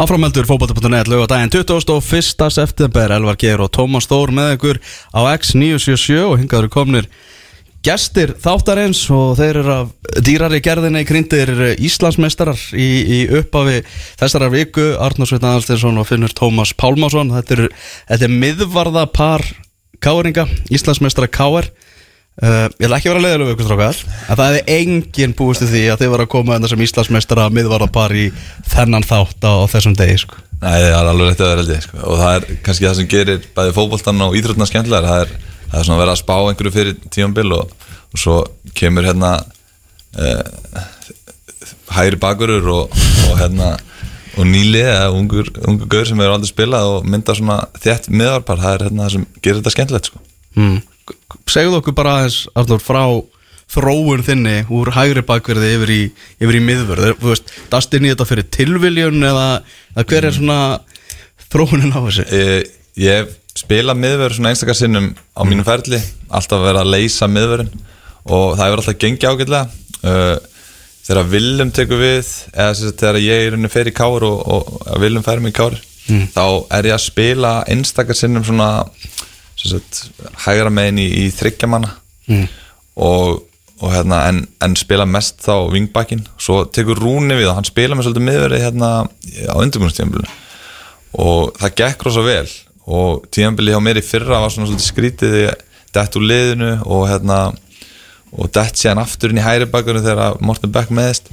Áframeldur fókbalta.net lög á daginn 21. september. Elvar Geir og Tómas Þór með ykkur á X977 og hingaður komnir gestir þáttarins og þeir eru af dýrari gerðinni grindir Íslandsmeistarar í, í upphafi þessara viku. Arnur Sveitna Alstinsson og Finnur Tómas Pálmásson þetta er, þetta er miðvarða par káringa, Íslandsmeistara káar Uh, ég ætla ekki að vera leiðilega við ykkur strákar að það hefði enginn búist í því að þið var að koma en þessum Íslandsmeistara miðvarðapar í þennan þátt á, þessum degi sko. Nei, það er alveg réttið að vera held ég sko. og það er kannski það sem gerir bæði fókbóltan og íþrótna skemmtilegar það er, það er svona að vera að spá einhverju fyrir tíumbil og, og svo kemur hérna eh, hægri bakurur og, og hérna og nýli eða ungur, ungur gaur sem hefur aldrei spilað og mynda svona þétt miðvarpar það er hérna það sem gerir þetta skemmtilegt sko. mm. Segðu okkur bara aðeins Arnur, frá þróun þinni úr hægri bakverði yfir í, yfir í miðvörð. Þú veist, dast inn í þetta fyrir tilviljun eða, eða hver er svona þróunin á þessu? Ég, ég spila miðvörð svona einstakar sinnum á mínum ferli alltaf verið að leysa miðvörðin og það hefur alltaf gengið ágætlega. Uh, þegar Willum tekur við eða sem sagt, þegar ég er unni í kár og, og Willum fær mig í kár þá er ég að spila einstakar sinnum svona sagt, hægra megin í, í þryggjamanna Mm. og, og hérna en, en spila mest þá vingbakkin svo tekur Rúni við og hann spila með svolítið miðverði hérna á undirbúinstíðanbílunum og það gekk rosa vel. Og tíðanbili hjá mér í fyrra var svona svolítið skrítið ég dett úr liðinu og hérna og dett séðan aftur inn í hæri bakurinn þegar Morten Beck meðist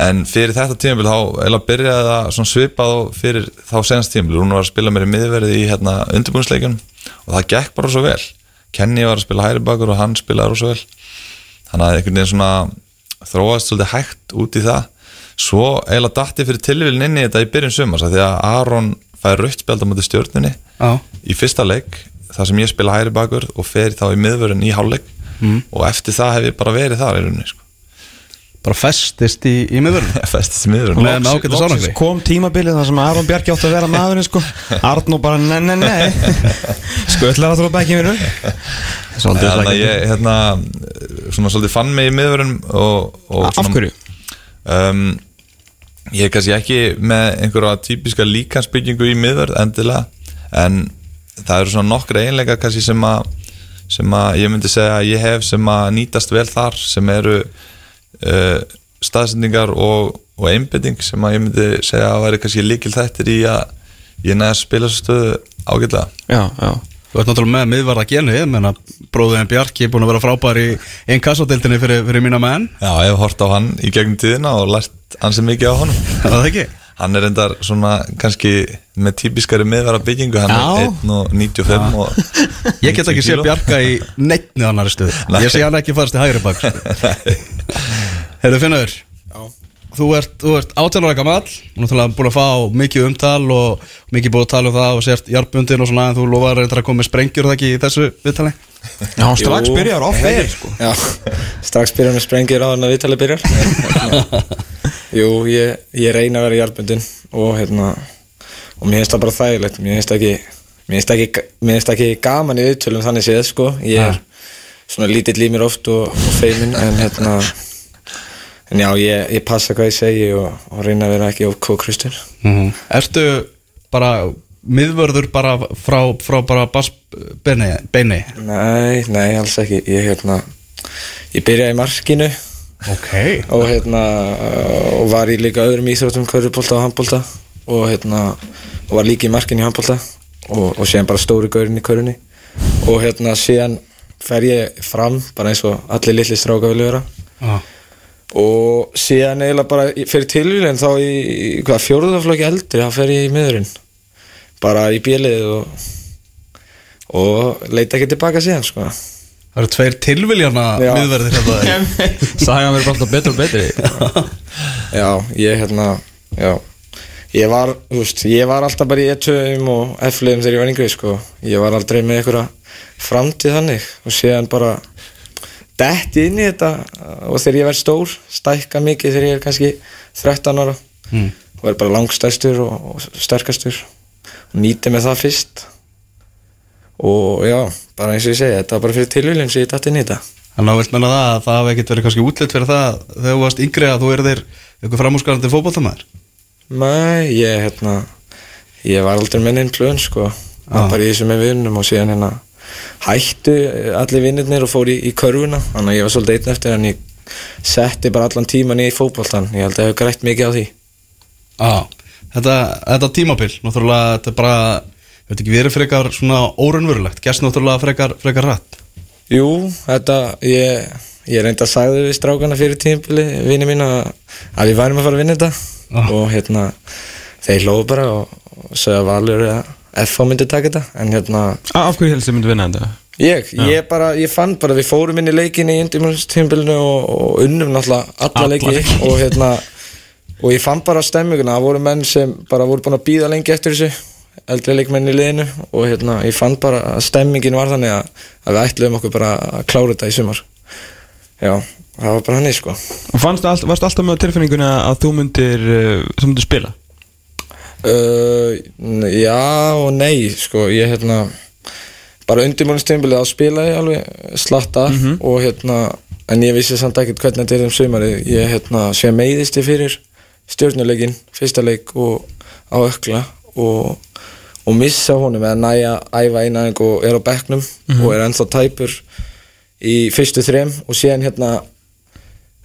en fyrir þetta tíðanbili þá eða byrjaði það svipað og fyrir þá senast tíðanbili, Rúni var að spila mér í miðverði í hérna undirbúinsleikunum og það gekk bara svo vel. Kenny var að spila hæri bakur og hann spilaði rosa vel. Þannig að einhvern veginn svona þróast svolítið hægt út í það. Svo eiginlega datti fyrir tilvílin inn í þetta í byrjun sumars af því að Aron fær rautt spjald á mútið stjórnunni Já. í fyrsta leik þar sem ég spila hæri bakur og fer þá í miðvörun í hálfleik. Og eftir það hef ég bara verið þar í rauninni sko. Bara festist í, í miðvörð festist í ágæta sárangri kom tímabilið þar sem Aron Bjarki átti að vera maðurinn sko. Arnó bara nei, nei, nei. Skullar að þrópa ekki mér Svolítið þannig að ég hérna svona svolítið fann mig í miðvörun og, og Af hverju? um, ég er kannski ekki með einhverja típiska líkansbyggingu í miðvörð endilega en það eru svona nokkra einleika kannski sem að sem að ég myndi segja að ég hef sem að nýtast vel þar sem eru uh, staðsendingar og, og einbytting sem að ég myndi segja að væri kannski líkil þættir í að ég næða að spila stöðu ágætlega Já, já Þú ert náttúrulega með miðvarða genu ég menna bróðin Bjarki er búin að vera frábær í einn kassadeildinni fyrir, fyrir mína menn Já, ég hef hort á hann í gegnum tíðina og lært ansið mikið á honum Er það ekki? Hann er endar svona kannski með típiskari miðvara byggingu Hann Já. er 1.95 og Ég get ekki 90 sé. Bjarka í neittni annari Nei. Ég sé hann ekki fannst í hægri bak Herðu Finnur Þú ert, þú ert 18 ára gamall og náttúrulega búin að fá mikið umtal og mikið búin að tala um það og sért hjartbundin og svona en þú lofaði reyndar að koma með sprengjur og það ekki í þessu viðtali? Já, strax Jú. byrjar off air sko. Já, strax byrjar hann að sprengja á hann að viðtalið byrjar. Jú, ég, ég reyna að vera hjálpundin og hérna og mér finnst það bara þægilegt. Mér finnst ekki mér finnst ekki, mér finnst ekki gaman í viðtölum þannig séð sko. Ég er svona lítill í mér oft og, og feimin en hérna en já, ég, ég passa hvað ég segi og, og reyna að vera ekki of kókristinn mm Ertu bara miðvörður bara frá, frá bara bass beini, beini? Nei, nei, alls ekki. Ég hérna ég byrjaði í markinu. Ok. Og hérna og var í líka öðrum íþróttum körfubólta og handbólta og hérna og var líka í markinu í handbólta og, og síðan bara stóri gaurin í körfunni. Og hérna síðan fer ég fram bara eins og allir litli stráka vilja vera. Ah. Og síðan eiginlega bara fyrir tilvíðin þá í, í hvað fjóruðaflokki eldri þá fer ég í miðurinn. Bara í bjelið og og leita ekki tilbaka síðan sko. Það eru tveir tilviljana Já. miðverðir hérna. Sagan verður alltaf betur og betri. Já, ég hérna já, ég var, veist, ég var alltaf bara í E2 og F-liðum þegar ég var yngri, sko. Ég var aldrei með einhverja framtíð þannig. Og síðan bara detti inn í þetta og þegar ég verð stór, stækka mikið þegar ég er kannski 13 ára. Mm. og er bara langstæstur og, og sterkastur. Og nýti með það fyrst. Og já, bara eins og ég segi þetta var bara fyrir tilvílinn sem ég dætti inn í þetta. Þannig að vilt menna það að það hafi ekkert verið kannski útlitt fyrir það þegar þú varst yngri að þú erðir eitthvað framúskarandi fótboltamæður Nei, ég, hérna, ég var aldrei með neinn plön, sko. Var bara í þessu með vinnum og síðan hérna hættu allir vinnirnir og fór í, í körfuna. Þannig að ég var svolítið einn eftir en ég setti bara allan tíman í fótboltan. Ég held að ég hef grætt mikið á því. Já, þetta, þetta tímabil, náttúrulega, þetta er bara, veit ekki, verið frekar svona órunverulegt, gerst náttúrulega frekar, frekar rætt. Jú, þetta, ég, ég reynda að sagði við strákana fyrir tímpili, vinni mín að, að við værum að fara að vinna þetta Ah. og hérna, þeir hlóðu bara og, og sögðu að Valur að FH myndi taka þetta, en hérna, Af hverju helst þið myndi vinna þetta? ég, ég bara, ég fann bara, við fórum inn í leikin í indimúnstímbilinu og, og unnum náttúrulega alla, leiki og hérna, og ég fann bara stemminguna, það voru menn sem bara voru búin að býða lengi eftir þessu, eldri leikmenn í liðinu og hérna, ég fann bara að stemmingin var þannig að, að við ætluðum okkur bara að klára þetta í sumar. Já, það var bara hann sko. Og fannst all, varst alltaf með á tilfinninguna að þú myndir, uh, þú myndir spila? Uh, já og nei, sko, ég hérna, bara undirbúinnstímbilið að spila ég alveg slatta og hérna, en ég vissi samt ekkert hvernig þetta er um sumari, ég hérna, sé meiðist ég fyrir stjórnuleikin, fyrsta leik og á ökla og, og missa honum eða næja æfa eina og er á bekknum og er ennþá tæpur í fyrstu þrem og síðan hérna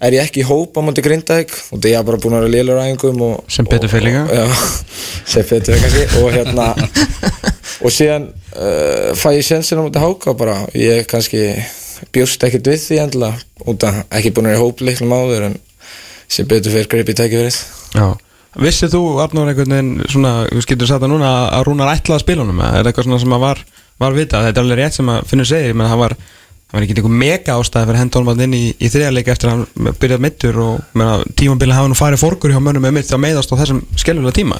er ég ekki í hóp á móti Grindavík og það er ég bara búin að vera lélur æfingum Sem betur fer líka. já, sem betur fer kannski og hérna og síðan uh, fæ ég sjensin á móti Háka bara ég kannski bjóst ekkert við því endilega út að ekki búin að vera í hóp leiklum áður en sem betur fyrir greip í tækifærið Já. Vissið þú, Arnór, einhvern veginn, svona, þú skilur sagt það núna, að Rúnar ætlaði að spila honum? Er það eitthvað svona sem að var, var vitað? Þetta er alveg rétt sem að finnur segir, menn það var, það var ekki einhver mega ástæði fyrir að henda honum að inn í, í þriðarleika eftir að hann byrjaði mittur og menna, tímabilið hafa nú farið fórkur hjá mönnum með mitt að meiðast á þessum skellulega tíma.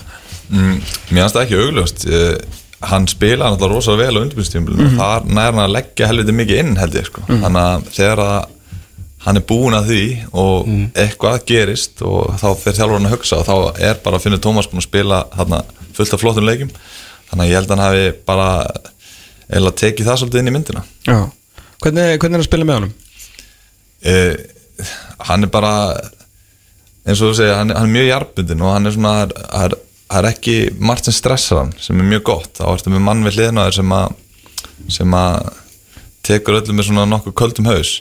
mm, Mér finnst það ekki augljóst. Uh, Hann spila náttúrulega rosa vel á undirbúinstímulinu mm þar nær hann að leggja helviti mikið inn held ég sko. þannig að þegar að hann er búinn að því og eitthvað gerist og þá fer þjálfurinn að hugsa og þá er bara að finna Tómas búinn að spila þarna, fullt af flottum leikjum. Þannig að ég held að hann hafi bara eða tekið það svolítið inn í myndina. Já. Hvernig, hvernig er að spila með honum? uh, hann er bara eins og þú segir, hann, hann er mjög jarbundin og hann er svona það er, það ekki margt sem stressar hann sem er mjög gott, þá ertu með mann við hliðina á þér sem að sem að tekur öllum með svona nokkuð köldum haus.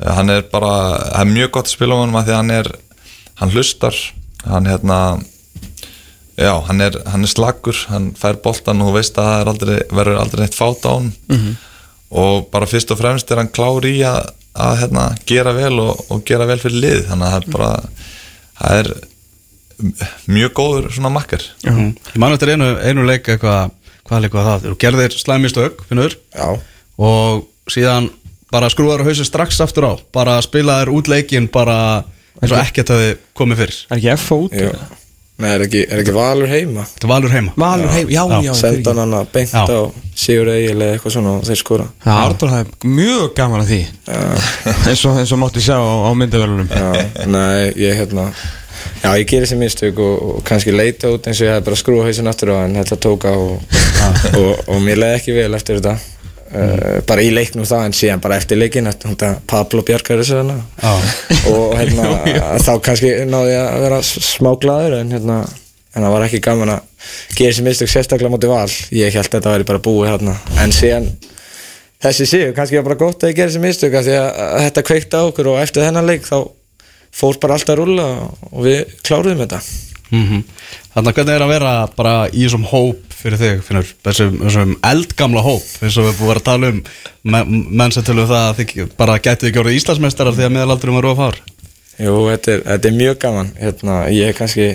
Uh, hann er bara, það er mjög gott að spila á honum að því að hann er hann hlustar, hann hérna já, hann er, hann er slagur hann fær boltan og þú veist að það aldrei, verður aldrei neitt fát á hann og bara fyrst og fremst er hann klár í að, að hérna, gera vel og, og gera vel fyrir lið þannig að það er bara það er mjög góður svona makkar Mm. Ég man eftir einu, einu leik eitthvað, hvað leik var það? Þú gerðir slæmistök, finnur, Já, og síðan bara skrúðar hausin strax aftur á, bara spilaðir út leikin bara eins og ekkert hafi komið fyrir. Er ekki F út? já Nei, er ekki, er ekki Valur heima? Þetta var alveg heima. Valur heim, já, já, já Senda hann beint Já. á Sigur Egil eða eitthvað svona og þeir skora. Já, Arnór hafði mjög gaman að því. Eins og, eins og mátti sjá á, á myndavölunum Já, nei, ég hérna Já, ég gerir þessi mistök og, og kannski leita út eins og ég hef bara skrúa hausin aftur á en þetta tók á og, og, og mér leiði ekki vel eftir þetta uh, bara í leiknum það en síðan bara eftir leikin Pablo hana Já. og hérna þá kannski náði að vera smá glaður en hérna en það var ekki gaman að gera þessi mistök sérstaklega móti val. Ég held að þetta væri bara búið hérna en síðan þessi sigur, kannski var bara gott að ég gera þessi mistök því að, þetta kveikti á okkur og eftir þennan leik þá fór bara alltaf að rúlla og við kláruðum þetta Mm Þannig að hvernig er að vera bara í þessum hóp fyrir þig, finnur, þessum, þessum eldgamla hóp, eins og við búum að vera að tala um. Me- menn sem tölum það að þið bara gætið ekki orðið Íslandsmeistarar því að meðalaldurum var of fár. Jú, þetta er, þetta er mjög gaman. Hérna, ég er kannski,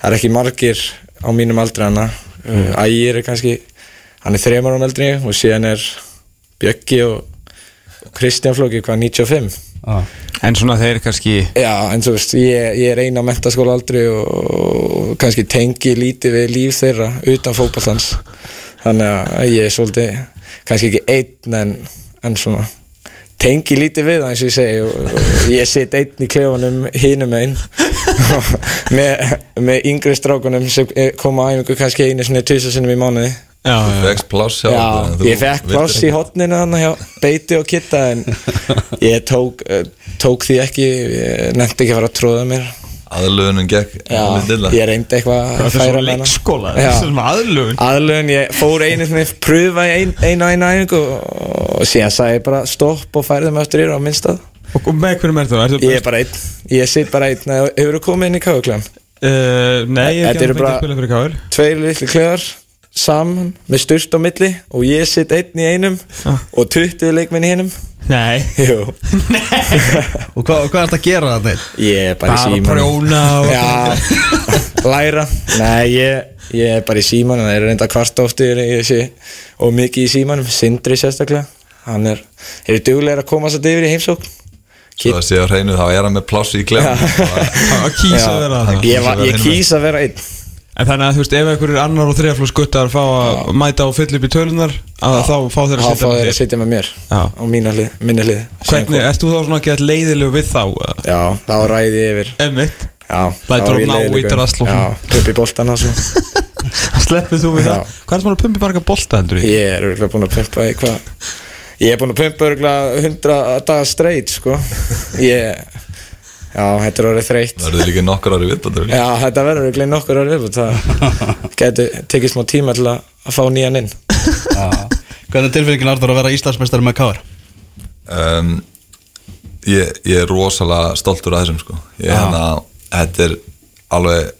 það er ekki margir á mínum aldri hana. Uh, Ægir er kannski, hann er þremar árum eldri og síðan er Bjöggi og Kristján Flóki hvað 95 Já. En svona þeir kannski Já, en þú veist, ég, ég er eina á mentaskóla aldrei og, og kannski tengi lítið við líf þeirra utan fótballans þannig að ég er svolítið kannski ekki einn en, en svona tengi lítið við það eins og ég segi og, og ég sitt einn í klefanum hinum einn með, með yngri strákunum sem koma á æfingu kannski einu svona tvisar sinnum í mánuði Já, Þú fegst pláss hjá þú ég fekk pláss í ekki. hotninu hann hjá Beiti og Kitta en ég tók, uh, tók því ekki ég nefndi ekki að fara að tróða mér. Aðlöðunum gekk Já, ég reyndi eitthvað að færa með hana. leikskóla, svona aðlugun Aðlögun, ég fór einu svona pröfa í ein, einu og einu æfingu og, og síðan sagði ég bara stopp og færði mig aftur yfir á minnstað. Og með hverjum er þú? Ertu Ég er bara einn, ég sitt bara einn. Hefur þú komið inn í káðuklán? Uh, nei, ég hef ekki að spila fyrir káður Tveir litli klöðar saman með styrst á milli og ég sitt einn í einum og 20 leikminn í hinum. Nei. Jú, Og hvað, hvað er þetta að gera þetta? ég er bara í Bara síman prjóna og Já, læra. Nei, ég, ég er bara í símanum. Það er reynda kvart ofti ég sé og mikið í símanum. Sindri sérstaklega. Hann er, hefur duglega að koma satt yfir í heimsókn. Svo að sé á hreinu þá er hann með pláss í klem að kýsa að vera það Ég, var, ég kýs að vera einn En þannig að þú veist, ef einhverjur annar og þriðaflóð skuttar fá að mæta og fylla upp í tölunar að þá fá þeir að sitja fá með þeir að þér sitja með mér Já. Mína hlið, minni hlið Hvernig, ert þú þá svona að geta leiðilegu við þá? Já, þá ræði ég yfir Emmitt Já, Lætur þá er ég ná í leiðilegur. drasl og svona. Já, upp í boltana svo Sleppið þú við það? Hvað er það að pumpi marga bolta heldur í? Ég er örgulega búin að pumpa í hvað Ég er búin að pumpa örgulega 100 dagar straight sko Ég Já, þetta er orðið þreytt Það verður líka nokkur ári viðbættur Já, þetta verður örgulega nokkur orðið viðbútt Það getur tekið smá tíma til að, að fá nýjan inn Já. Hvernig er tilfinningin Artur að vera Íslandsmeistari með Káar? um, ég, ég er rosalega stoltur af þessum sko. ég, hérna, þetta er alveg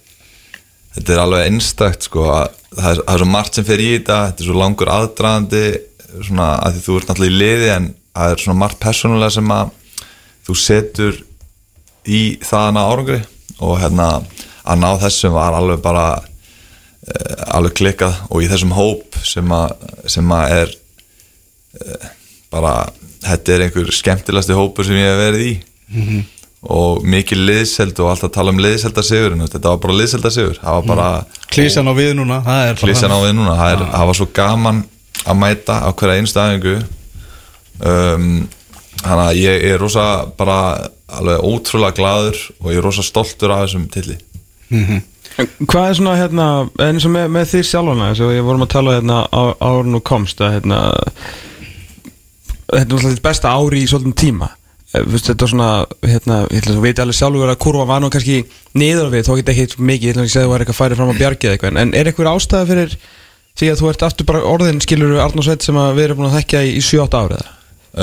þetta er alveg einstakt sko, að, það, er, það er svo margt sem fer í þetta þetta er svo langur aðdraðandi svona, að því þú ert náttúrulega í liði en það er svona margt persónulega sem að þú setur í þaðana árangri og hérna að ná þessum var alveg bara uh, alveg klikkað og í þessum hóp sem að, sem að er uh, bara þetta er einhver skemmtilegasti hópur sem ég hef verið í. Og mikil liðseld og alltaf tala um liðseldarsigur þetta var bara liðseldarsigur bara Klísjan á við núna, er klísjan á við núna það, er, það var svo gaman að mæta á hverja einstu aðingu um, þannig að ég er rosa bara alveg ótrúlega gladur og ég er rosa stoltur af þessum tilli Hvað er svona hérna, eins og með, með því sjálfana eins og ég vorum að tala hérna á, árun og komst að hérna þetta er náttúrulega þitt besta ári í svolítum tíma. Eh, þetta er svona, hérna, ég að veit alveg sjálfur að kurva var nú kannski niður við, þó ekki ekki eitthvað mikið, ég ekki að segja að þú var eitthvað færið fram á bjargið eða eitthvað, en er eitthvað ástæða fyrir því að þú ert aftur bara orðin skilur Arnór Sveit sem að við erum búin að þekkja í, í 7-8 árið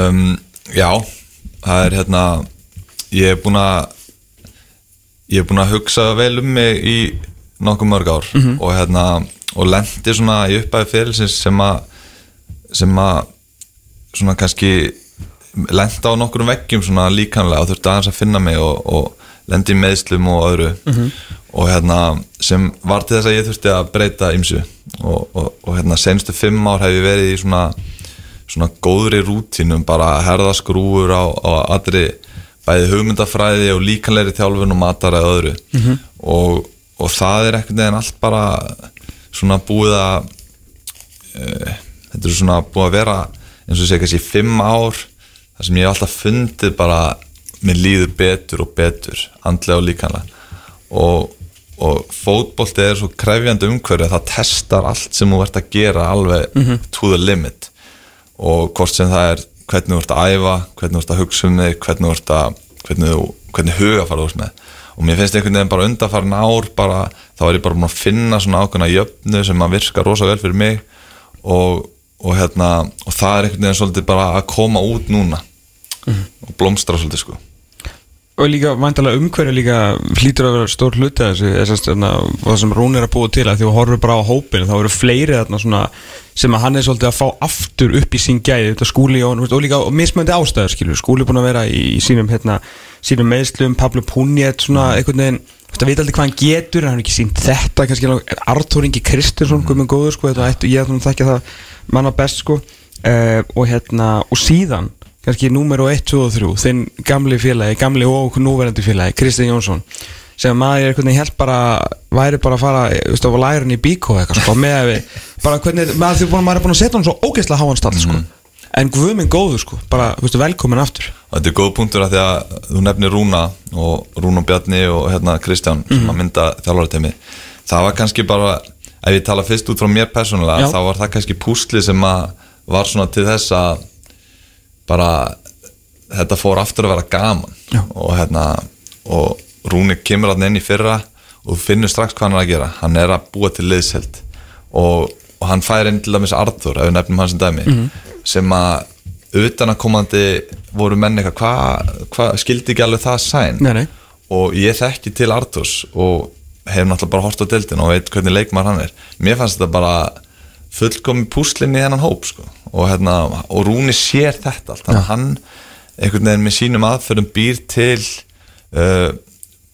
um, Já, það er hérna ég er búin að ég er búin að hugsa vel um mig í nokkuð mörg ár og hérna og lendi svona í uppæði fyrirlisins sem að sem að svona kannski lendi á nokkurum veggjum svona líkanlega og þurfti aðeins að finna mig og, og lendi í meðslum og öðru. Og hérna sem var til þess að ég þurfti að breyta ymsu og, og, og hérna senstu fimm ár hef ég verið í svona svona góðri rútínum bara að herða skrúur á, á allri bæði hugmyndafræði og líkanleiri þjálfun og matara öðru. Og, og það er ekkert neginn allt bara svona búið að uh, þetta er svona búið að vera eins og sé kannski fimm ár þar sem ég hef alltaf fundið bara mér líður betur og betur andlega og líkanlega og, og fótbolti er svo krefjandi umhverju að það testar allt sem þú ert að gera alveg to the limit og hvort sem það er hvernig þú ert að æfa, hvernig þú ert að hugsa um þig hvernig þú ert að hvernig, þú, hvernig hugafar þú ert með. Og mér finnst einhvern veginn bara undarfarin ár bara, þá er ég bara búin að finna svona ákveðna jöfnu sem að virka rosa vel fyrir mig. Og, og hérna og það er einhvern veginn svolítið bara að koma út núna. Og blómstra svolítið sko Og líka, vantalega umhverju líka hlýtur að vera stór hluti að þessu og það sem Rún er að búa til að því þú horfur bara á hópinu þá eru fleiri þarna svona sem að hann er svolítið að fá aftur upp í sín gæði þetta skúli og, og líka og mismöndi ástæður skilur, skúli er búin að vera í, sínum hérna, sínum meðslum, Pablo Punjet svona einhvern veginn, að vita aldrei hvað hann getur hann er ekki sínt þetta, kannski Arthur Ingi Kristinsson, mm. góður sko þetta, ég ætlum að þekka það manna best sko. Uh, og hérna, og síðan kannski númer og 1, 2 og 3 þinn gamli félagi, gamli og núverandi félagi Kristinn Jónsson sem maður er einhvern veginn held bara væri bara að fara þú veist, á lærin í bíkó eitthvað sko, með að við, bara hvernig, maður, maður er búin að setja hann svo ógeðslega háan stall sko. en guð minn góður sko, bara veist, velkomin aftur. Þetta er góð punktur að því að þú nefnir Rúna og Rúna Bjarni og hérna Kristján sem að mynda þjálfarateimi það var kannski bara, ef ég tala fyrst út frá mér persónulega, þá var það kannski púsli sem að var svona til þess að bara þetta fór aftur að vera gaman. Já. og hérna og, Rúni kemur hann inn í fyrra og finnur strax hvað hann er að gera. Hann er að búa til liðsheld. Og, og hann fær inn til dæmis Arthur ef við nefnum hans sem dæmi sem að utan að komandi voru menn eitthvað hvað hva, skildi ekki alveg það sæn? Nei, nei. og ég þekki til Arturs og hef náttúrulega bara hort á deildin og veit hvernig leikmar hann er. Mér fannst þetta bara fullkomi púslinn í hennan hóp sko. og, hérna, og Rúni sér þetta allt. Þannig að hann einhvern veginn með sínum aðferðum býr til uh,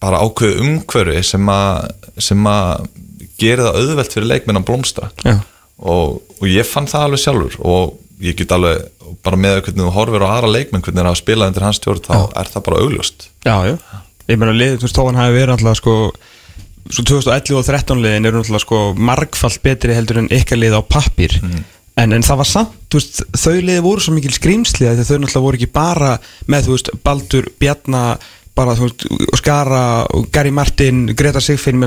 bara ákveðu umhverfi sem að sem að gera það auðvelt fyrir leikmenn að blómstra. Já. og, og ég fann það alveg sjálfur. Og ég get alveg bara með hvernig þú horfir á aðra leikmenn hvernig það er að spila undir hans stjórn þá er það bara augljóst. Já, já. Ég meina þú veist, þó hann hafi verið alltaf sko Svo 2011 og 13 liðin eru alltaf sko margfalt betri heldur en ykkar lið á pappir en, en það var samt, þú veist, þau liðið voru svo mikil skrýmsli að þau náttúrulega voru ekki bara með, þú veist, Baldur, Bjarna bara, þú veist, Skara og Gary Martin, Greta Sigfinn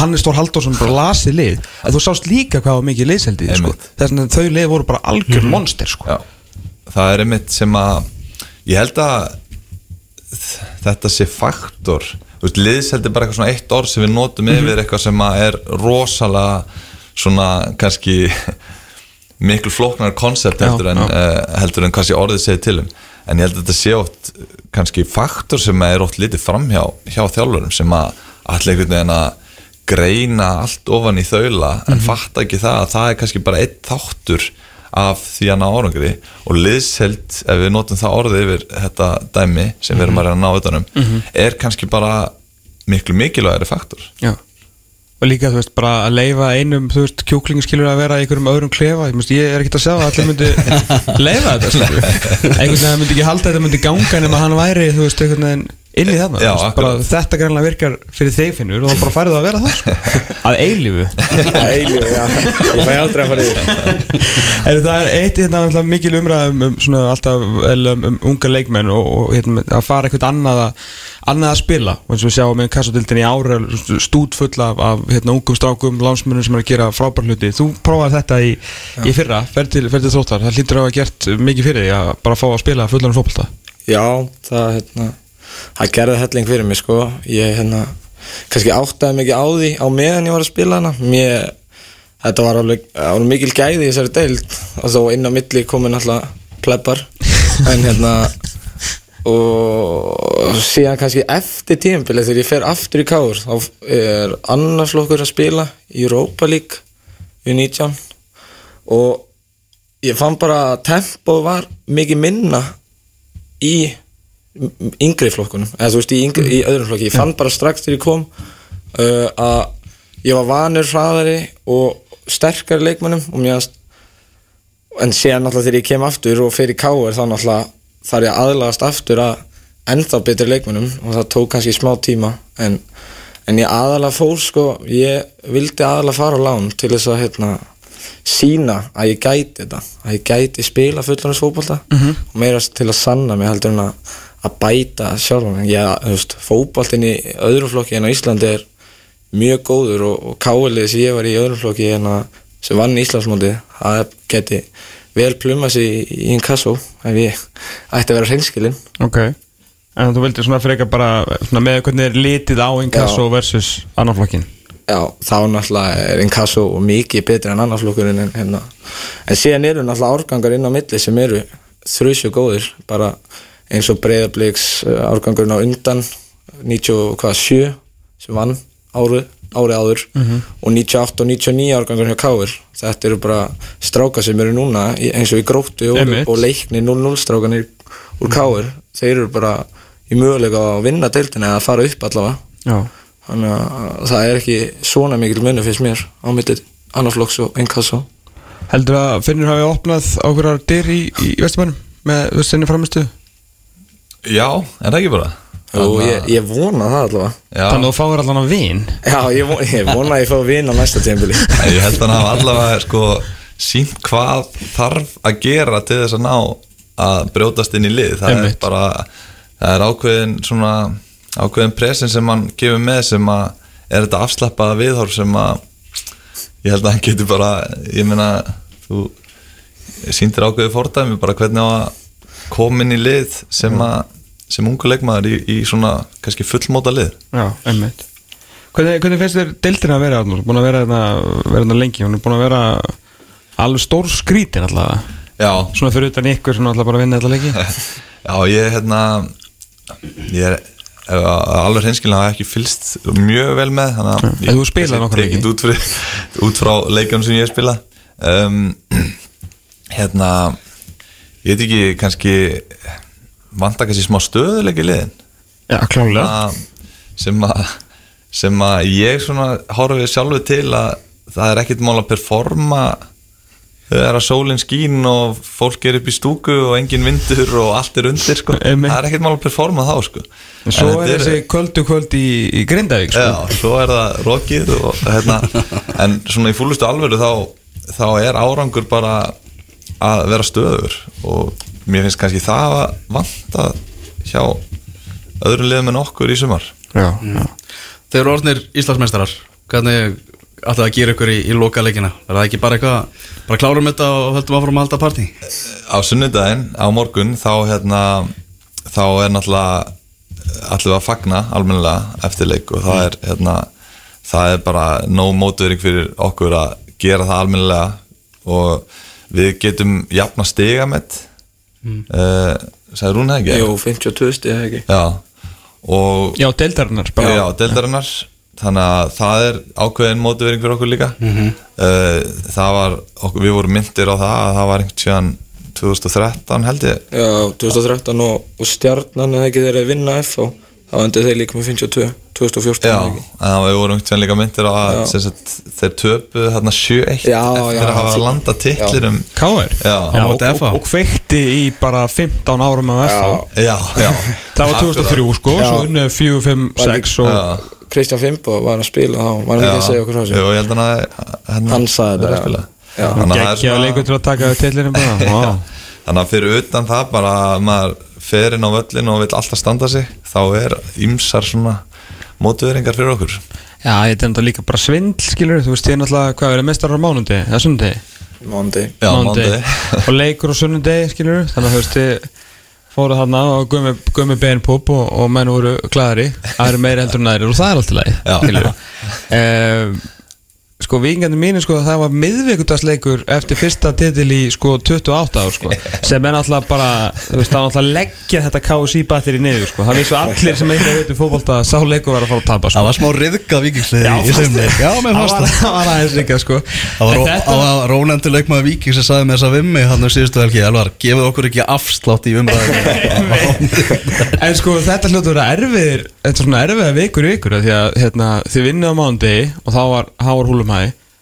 Hannes Þór Halldórsson, bara lasið lið. Að þú sást líka hvað var mikið liðseldið sko. Þess að þau lið voru bara algjör monster sko. Já, það er einmitt sem að ég held að þetta sé faktor veist, liðsheld er bara eitthvað svona eitt orð sem við notum yfir eitthvað sem er rosalega svona kannski miklu flóknar koncept heldur, uh, heldur en kannski orðið segir til um. En ég held að þetta sé oft kannski faktor sem er oft litið framhjá hjá þjálfurum sem að allir einhvern veginn að greina allt ofan í þaula en fatta ekki það að það er kannski bara eitt þáttur af því að ná árangri og liðsheld, ef við notum það orðið yfir þetta dæmi sem við erum að reyna að ná utanum er kannski bara miklu mikilvægari faktor. Já. Og líka, þú veist, bara að leifa einum, þú veist, kjúklingaskilur að vera í einhverjum öðrum klefa. Ég, veist, ég er ekkert að sjá að allir myndi leifa þetta, Einhvern veginn myndi ekki halda að þetta myndi ganga nema hann væri, þú veist, einhvern veginn inn í þarna Já, bara. Þetta greinlega virkar fyrir þig finnur og þá bara færið það að vera það, sko. Að eilífu. Eilíu, já, ég fæ aldrei að fara yfir. Er það er eitt hérna mikil umræðum um svona alltaf um, um unga leikmenn og, og hérna, að fara eitthvað annað að, annað að spila. Og eins og við sjáum með kassatildin í ára stút full af, af hérna, ungum strákum lánsmennum sem er að gera frábær hluti. Þú prófaði þetta í, í fyrra ferð til, ferð til þróttar, það hlýtur að hafa gert mikið fyrir því að bara fá að spila fullan fótbolta. Já, það, hérna, það gerði helling fyrir mig, sko. Ég, hérna, kannski áttaði mikið á því á meðan ég var að spila hana. Mér, þetta var alveg, var mikil gæði í þessari deild. Og þó inn á milli komin alltaf pleppar En hérna, og síðan kannski eftir tímabilið þegar ég fer aftur í káur þá er annars flokkur að spila í Europa League í 19 og ég fann bara að tempo var mikið minna í yngri flokkunum eða þú veist í, yngri, í öðrum flokki. Ég fann bara strax þegar ég kom uh, að ég var vanur hraðari og sterkari leikmannum og mér en síðan náttúrulega þegar ég kem aftur og fer í káir þá náttúrulega þarf ég að aðlagast aftur að ennþá betri leikmönnum og það tók kannski smá tíma en, en ég aðalega fór sko ég vildi aðalega fara á lán til þess að hérna sína að ég gæti þetta að ég gæti spila fullanins fótbolta og meira til að sanna mig heldur en að, að bæta sjálf ég, þú veist, fótboltin í öðrum flokki en á Íslandi er mjög góður og, og káilið sem ég var í öðrum flokki en að sem vann Íslandsmóti það geti vel pluma sig í, í inkasso ef ég ætti að vera hreinskilinn. Ok. En þú vildi svona freka bara svona með hvernig er litið á inkasso versus annan flokkin Já, þá náttúrulega er inkasso mikið betri en annars flokkurinn en hérna en síðan eru náttúrulega árgangar inn á milli sem eru þrjusju góðir bara eins og breyðabliks árgangurinn á undan 97 sem vann árið, árið áður og 98 og 99 árgangurinn hjá Káir þetta eru bara strákar sem eru núna eins og í gróttu og, og leikni 0-0 strákanir úr Káir þeir eru bara í möguleika að vinna deildina eða fara upp allavega. Já. Þannig að það er ekki svona mikil munni fyrst mér á millið annarflokks og inkasso. Heldur að Finnur hafi opnað ákveðar dyr í, í Vestumannum með vissinni framistu? Já, er það ekki bara? og ég, ég vona það allavega. Já, Þannig að þú fáir allan að vin? Já, ég vona, ég vona að ég fá vin á næsta tímbili En ég held að hann hafa allavega sko sínt hvað þarf að gera til þess að ná að brjótast inn í lið. Það Einmitt. er bara það er ákveðin svona ákveðin presin sem hann gefur með sem að er þetta afslappaða viðhorf sem að ég held að hann getur bara ég meina þú sýndir ákveði fordæmi bara hvernig á að koma inn í lið sem að sem ungu leikmaður í, í svona kannski fullmóta lið. Já, einmitt. Hvernig, hvernig finnst þér deildina að vera Arnur? Búin að vera hérna, hérna lengi. Hún er búin að vera alveg stór skrítin alltaf Já, Svona fyrir utan ykkur sem alltaf bara vinna þetta leiki. Já ég hérna ég er er alveg hreinskilin hafa ekki fylst mjög vel með þannig að nokkra leiki? tekið út, fyrir, út frá leikjum sem ég spila. Um, hérna ég veit ekki kannski vanta kannski smá stöðuleiki í liðin Já, klálega að, sem að sem að ég svona horfið sjálfu til að það er ekkert mál að performa þegar að sólinn skín og fólk er upp í stúku og engin vindur og allt er undir sko. Það er ekkert mál að performa þá sko. En svo En er þessi kvöldu kvöld í, í Grindavík sko. Já, svo er það rokið og, hérna, en svona í fúlustu alvöru þá, þá er árangur bara að vera stöður og mér finnst kannski það að vanta hjá öðrum liðum en okkur í sumar. Já, já. Þeir eru orðnir Íslandsmeistarar. Hvernig ætlaði að gera ykkur í, í loka leikina Er það ekki bara eitthvað Bara klárum þetta og höldum áfram að halda partí? Á sunnudaginn á morgun þá hérna þá er náttúrulega allir að fagna almennilega eftir leik og það er hérna það er bara nóg mótuðring fyrir okkur að gera það almennilega og við getum jafna stiga með mm. uh, sagði Rún það ekki? Jú, 52 stig ekki? Já. Og Já, deildarinnar Já, bara. já deildarinnar. Þannig að það er ákveðin mótivering fyrir okkur líka. Uh, Það var, okkur, við vorum myndir á það að það var einhvern tíðan 2013 held ég. Já, 2013 og, og stjarnan eða ekki þeir að vinna F og þá endur þeir líka með 52 2014 Já, við vorum einhvern tíðan líka myndir á að sem þeir töpu þarna 7-1 Já, eftir já, að hafa já. landa titlir um Káir Já. Já, Á og, móti og, og kveikti í bara 15 árum af FH Já, já. Það var 2003 sko, Já. svo unnu 4, 5, 6 og Já, Kristján Fimbo var að spila þá var hann ekki að segja okkur frá Jú, þessu ég held hann að hérna, Hann sagði þetta, það geggjaði svona- leikur til að taka Vá. Þannig að fyrir utan það bara að maður fer inn á völlin og vil alltaf standa sig þá er ýmsar svona mótuðeringar fyrir okkur. Já, ég er þetta líka bara svindl, skilur Þú veist, ég er náttúrulega, hvað er það, mestar á mánundi eða sundi Mondi Já, mánuði og leikur á sunnundi, skilur Þannig að þú veist, ég fóru þarna og gummi, bein púp og, og menn voru glæðari aðri meiri heldur en aðri og það er alltaf leið Já. skilur um, Sko, vikingandi mínu, sko, það var miðvikudagsleikur eftir fyrsta titil í, sko, 28 ár, sko sem er náttúrulega bara, þú veist, það er náttúrulega leggja þetta KSI batteri niður, sko það vissu allir sem eitthvað veitum fótbolta að sá leikur var að fara að tapa, sko. Það var smá riðga vikingsliði í semni? Já, fannst var- það var aðeins líka, sko. Það var, En ró- þetta- það var rónendur leikmaður Víking sem sagði með þessa vimmi hann um síðustu helgi. Elvar, gefið okkur ekki afslátt í umræðinu En sko þetta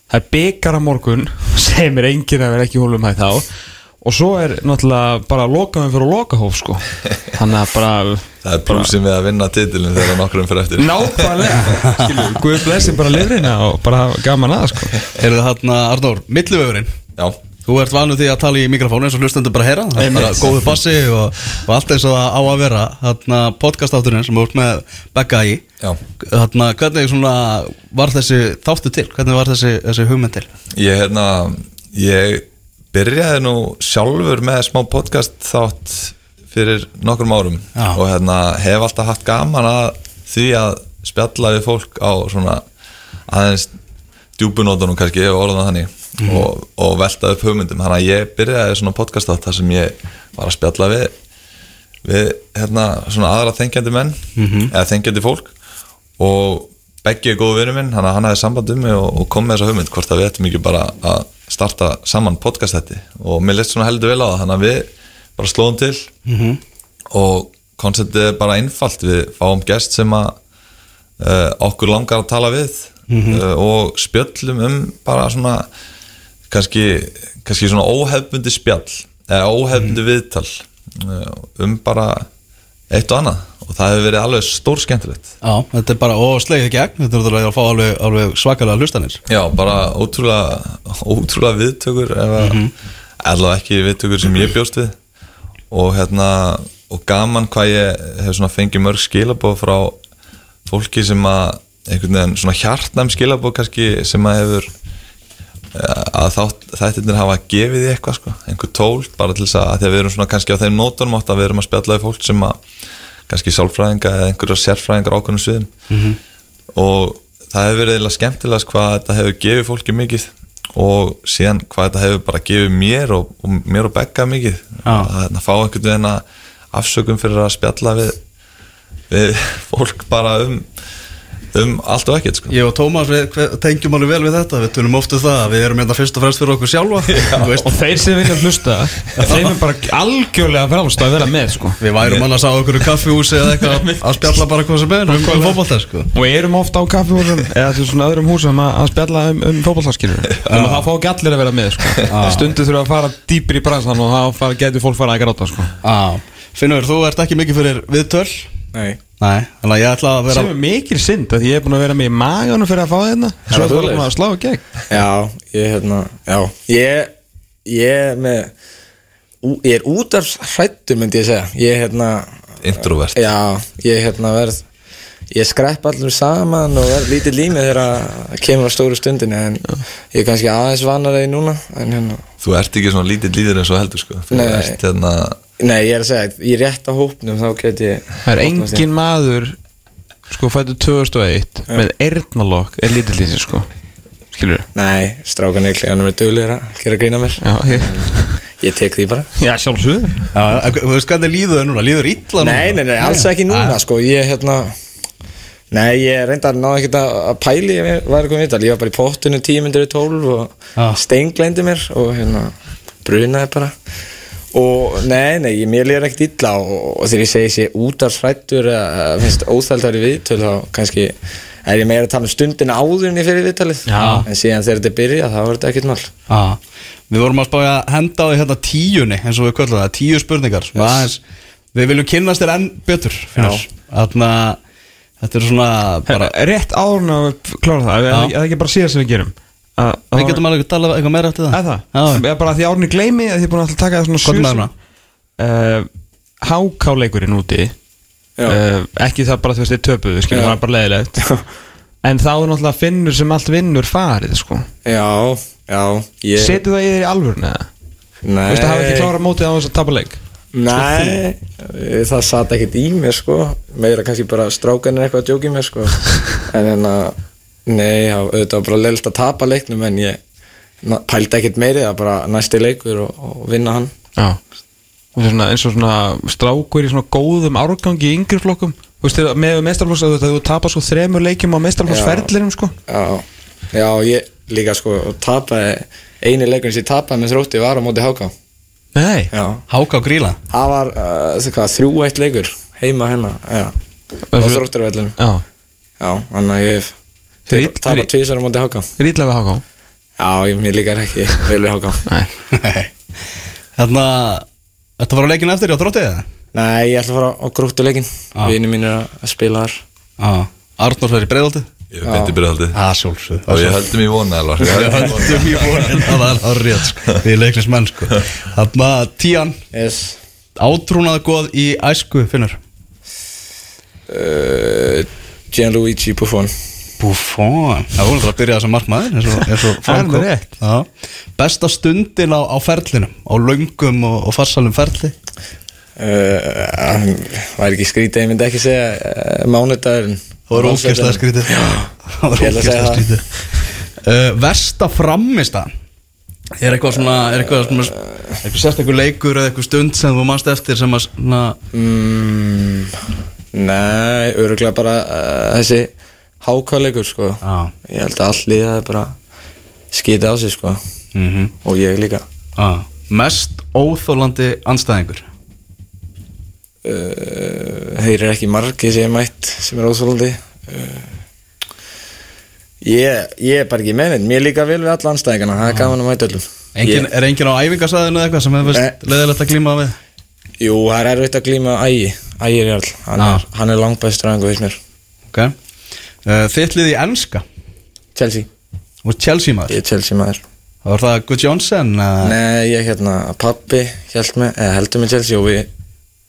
Það er byggar á morgun Segir mér enginn að vera ekki húlumhæ þá. Og svo er náttúrulega bara lokaðum fyrir lokahóf sko. Þannig að bara Það er plúsin við að vinna titilin þegar nokkrum fyrir eftir. Nákvæmlega. Skilju, Guð blessi bara lifrina Og bara gaman að sko. Er það hann Arnór, millivöfurinn Já, Þú ert vanur því að tala í mikrofónu eins og hlustendur bara heyra Það er bara góðu bassi og, og allt eins og það á að vera Þarna podcastátturinn sem þú ert með Begga í já Þarna, hvernig svona var þessi þáttu til? Hvernig var þessi, þessi hugmynd til? Ég, hérna, ég byrjaði nú sjálfur með smá podcast þátt fyrir nokkrum árum Já. og hérna, hef alltaf haft gaman að því að spjalla við fólk á svona aðeins djúbunótunum kannski ef orðan þannig og, og velta upp hugmyndum. Þannig að ég byrjaði svona podcast þátt þar sem ég var að spjalla við við hérna svona aðra þengjandi menn eða þengjandi fólk. Og Beggi er góðu vinur minn hann, hafði samband um mig og, og kom með þessa hugmynd hvort að við ættum ekki bara að starta saman podcast þetta og mér leist svona heldur vel á það þannig að við bara slóðum til. -hmm. og konceptið er bara einfalt. Við fáum gest sem að uh, okkur langar að tala við uh, og spjöllum um bara svona kannski, kannski svona óhefbundi spjall eða óhefbundi viðtal uh, um bara eitt og annað. Og það hefur verið alveg stór skemmtilegt Já, þetta er bara óslegið gegn. Þetta er náttúrulega að fá alveg, alveg svakalega hlustanir. Já, bara ótrúlega ótrúlega viðtökur eða allavega ekki viðtökur sem ég bjóst við. Og hérna og gaman hvað ég hef svona fengið mörg skilabóð frá fólki sem að einhvern veginn svona hjartnæm skilabóð kannski sem að hefur eh, að þættirnir hafa gefið því eitthvað sko, einhver tól bara til þess að, að því að við erum svona kannski á þeim nótunum átt að við erum að spjalla við fólk sem að kannski sálfræðinga eða einhverja sérfræðingar ákveðnum sviðum. Og það hefur verið eiginlega skemmtilegast hvað þetta hefur gefið fólki mikið og síðan hvað þetta hefur bara gefið mér og, og mér og Begga mikið. Já. að hérna, fá einhvern veginn að afsökum fyrir að spjalla við, við fólk bara um um allt og ekkert sko. Ég og Tómas við tengjum alveg vel við þetta. Við tölum oft um það að við erum hérna fyrst og fremst fyrir okkur sjálfa. Þú veist, Og þeir sem vilja hlusta Þeim er bara algjörlega frálst að vera með sko. Við værum annars á okkur kaffihúsi eða eitthvað að spjalla bara hvað sem er um, um fótbolta sko. Og erum ofta á kaffihúsum Eða til svona öðrum húsum að, að spjalla um, um fótballtarskilur Þannig að það fá ekki allir að vera með sko. Stundu þurfa að fara dýpir í bransan Og þá getur fólk fara að gráta sko. Finnur, þú ert ekki mikið fyrir viðtöl. Nei Nei, þannig að ég ætla að vera Sem er mikil synd að ég er búin að vera með í maganum fyrir að fá þetta Svo það er það búin að slá í gegn. Já, ég hérna Já, ég Ég er með ú, Ég er út af hrættu myndi ég segja. Ég hérna introvert. Já, ég hérna verð Ég skrepp allir saman og verð lítið límið þegar að kemur á stóru stundinni en ég er kannski aðeins vanar þegar núna en hérna þú ert ekki svona lítill líður eins og heldur sko. þú Nei. ert hérna Nei, ég er að segja, ég er rétt á hópnum þá get ég Það er engin maður Sko fættu 2001 Með eyrnalokk er lítill í sig sko. Skilur Nei, strákan er kleganum er duglegir að gera grína mér. Já, ég, Ég tek því bara. Já sjálfsögðu. Já, Þú veist hvernig líður þau núna, líður illa núna? Nei, nei, nei, alls ekki núna sko. Ég hérna Nei, ég reyndar að ná ekkert að að pæli ég var komið í þetta, ég var bara í pottinu 10 myndir í 12 og Já. steinglendi mér og hérna brunaði bara og nei, nei, ég, mér líður ekkert illa og, og þegar ég segi sér útarsrættur eða finnst óþældar í viðtöl þá kannski er ég meira að tala um stundina áður en ég fyrir viðtalið Já. en síðan þegar þetta byrja þá er þetta ekkert mál ah. Við vorum að spája að henda á því hérna tíunni eins og við köllum það, tíu spurningar yes. aðeins, Við viljum kynnast þér enn betur Þannig að þetta er svona bara, Rétt árun að klára það Já. Það er ekki bara síðan sem við gerum að, Við getum alveg að tala eitthvað meira eftir það. Það er það? Er bara því árunni gleymi að þið er búin að taka það svona er hana? uh, Hákáleikurinn úti uh, Ekki það bara þú veist þið töpuðu það er bara leiðilegt. En þá er náttúrulega finnur sem allt vinnur farið sko. Já, já ég, Setu það í þér í alvörun eða? Nei Þú veist að hafa ekki klára mótið á þess að tapa leik. Nei, það satt ekkert í mér sko. Meira kannski bara strákanir eitthvað að djóki mér sko. En en að nei, já, auðvitað var bara leilt að tapa leiknum en ég pældi ekkert meiri það bara næsti leikur og, og vinna hann. Já. Og svona, eins og svona strákur í svona góðum árgangi í yngri flokkum. Veist, með meistarflokks að þú tapar svo þremur leikjum á meistarflokksferðlinum sko. Já, já, ég líka sko og tapaði, eini leikur sem ég tapaði með þrótti var á móti Háká. Nei. Og gríla það var uh, það þrjú eitt leikur heima hérna, já. Á þrótturvellinu, Já. Já, þannig að ég hef Tapað þrý- tvísar á móti Háká. Rítlega við háká? Já, ég, mér líkar ekki vel við Háká. Nei. Þannig að Þetta var á leikinu eftir á þróttið eða? Nei, ég ætla að fara á grúttuleikin. Vini mín er að spila þar. Arnór fyrir breiðaldið ég hef beint í byrjaldið Það og ég höldum í vona alvar Við höldum í vonin að það er á rétt sko. Við leiknis menn sko. Þannig að tían. Yes. Átrúnaða góð í æsku finnur? Uh, Gianluigi Buffon Buffon. Það voru það að byrja þess að markmaður eins og, Það er. Já. Besta stundin á, á ferlinum Á löngum og, og farsalum ferli? Uh, Var ekki skrítið, ég myndi ekki segja uh, Mánudagurinn. Það voru ógeðslega skrítið. Það voru það. skrítið. Uh, Versta frammistan Er eitthvað svona Er eitthvað, svona, eitthvað sérstakur leikur eða eitthvað stund sem þú manst eftir sem að svona, mm, Nei, öruglega bara uh, þessi hákáleikur sko. Já. Ég held að allt liðaði bara skýta á sig sko. Mm og ég líka. Ah. Mest óþólandi anstæðingur uh, heyrir ekki margi sem ég mætt sem er óþólandi uh, ég, ég er bara ekki með neitt mér líka vel við alla anstæðingana það er gaman að mæta öllum. Engin, ég, Er engin á æfingasæðinu eða eitthvað sem hefur Nei. leðilegt að glíma við? Jú, það er erfitt að glíma ægi ægi. Er jarl, hann, er, er langbæstur aðeins veist mér. Okay. Uh, Þitt lið í enska? Chelsea, og Chelsea maður? Ég er Chelsea maður. Það var það Good Johnson uh, Nei, ég hérna, pappi með, eða heldur með Chelsea og við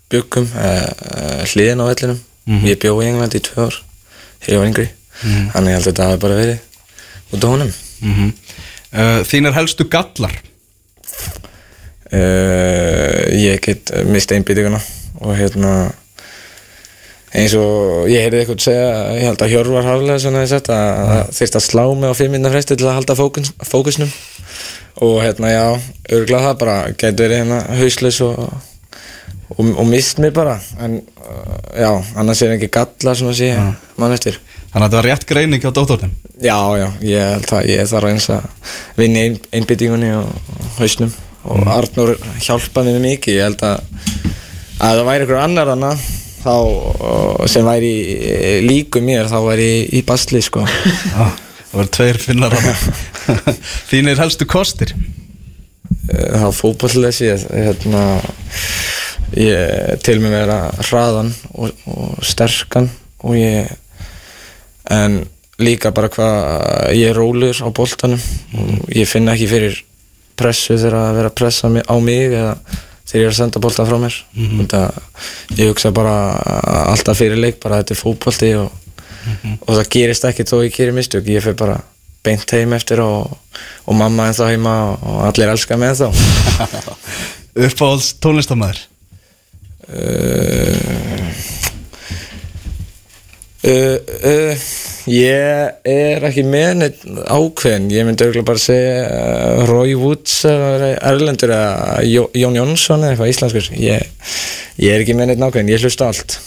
byggum uh, hliðin á vellinum. Mhm. ég bjó í England í tvö ár ég var yngri. Þannig ég held að þetta hafi bara verið út á honum. Mm uh, Þínar helstu gallar? Ég get mist einbýtinguna og hérna eins og ég heyrði eitthvað segja ég held að Hjörvar Haflega svona þess að það þyrst að slá mig á fimm minna fresti til að halda fókus, fókusnum. Og hérna já, örgulega það bara getur verið hérna hauslis og, og, og mist mig bara. En uh, já, annars er ekki galla svona sé mann eftir. Þannig að þetta var rétt greining hjá dóttornum Já, já, ég held að ég þarf eins að vinna í ein, einbyttingunni og, hausnum. Og Arnur hjálpaði mér mikið, ég held að að það væri ykkur annar hana þá, uh, sem væri í- líku mér, þá væri í basli sko. Já, Það var tveir finnar Þínir helstu kostir Eh, þá fótballesi hérna, ég til mig vera hraðan og, og sterkan og ég en líka bara hvað ég er rólur á boltanum og ég finna ekki fyrir pressu þegar að vera að pressa á mig eða þegar ég er að senda boltan frá mér. Mm ég hugsa bara alltaf fyrir leik bara þetta er fótbolti og, og það gerist ekki þó ég gerir mistök. Ég fyrir bara beint heim eftir og, og mamma en þá heima og allir elska mig en þá Uppáhalds tónlistamæður uh, uh, uh, ég er ekki með neitt ákveðin ég myndi auðvitað bara segja uh, Roy Woods Erlendur eða Jó, Jón Jónsson eða eitthvað íslenskur. Ég, ég er ekki með neitt ákveðin, ég hlusta á allt.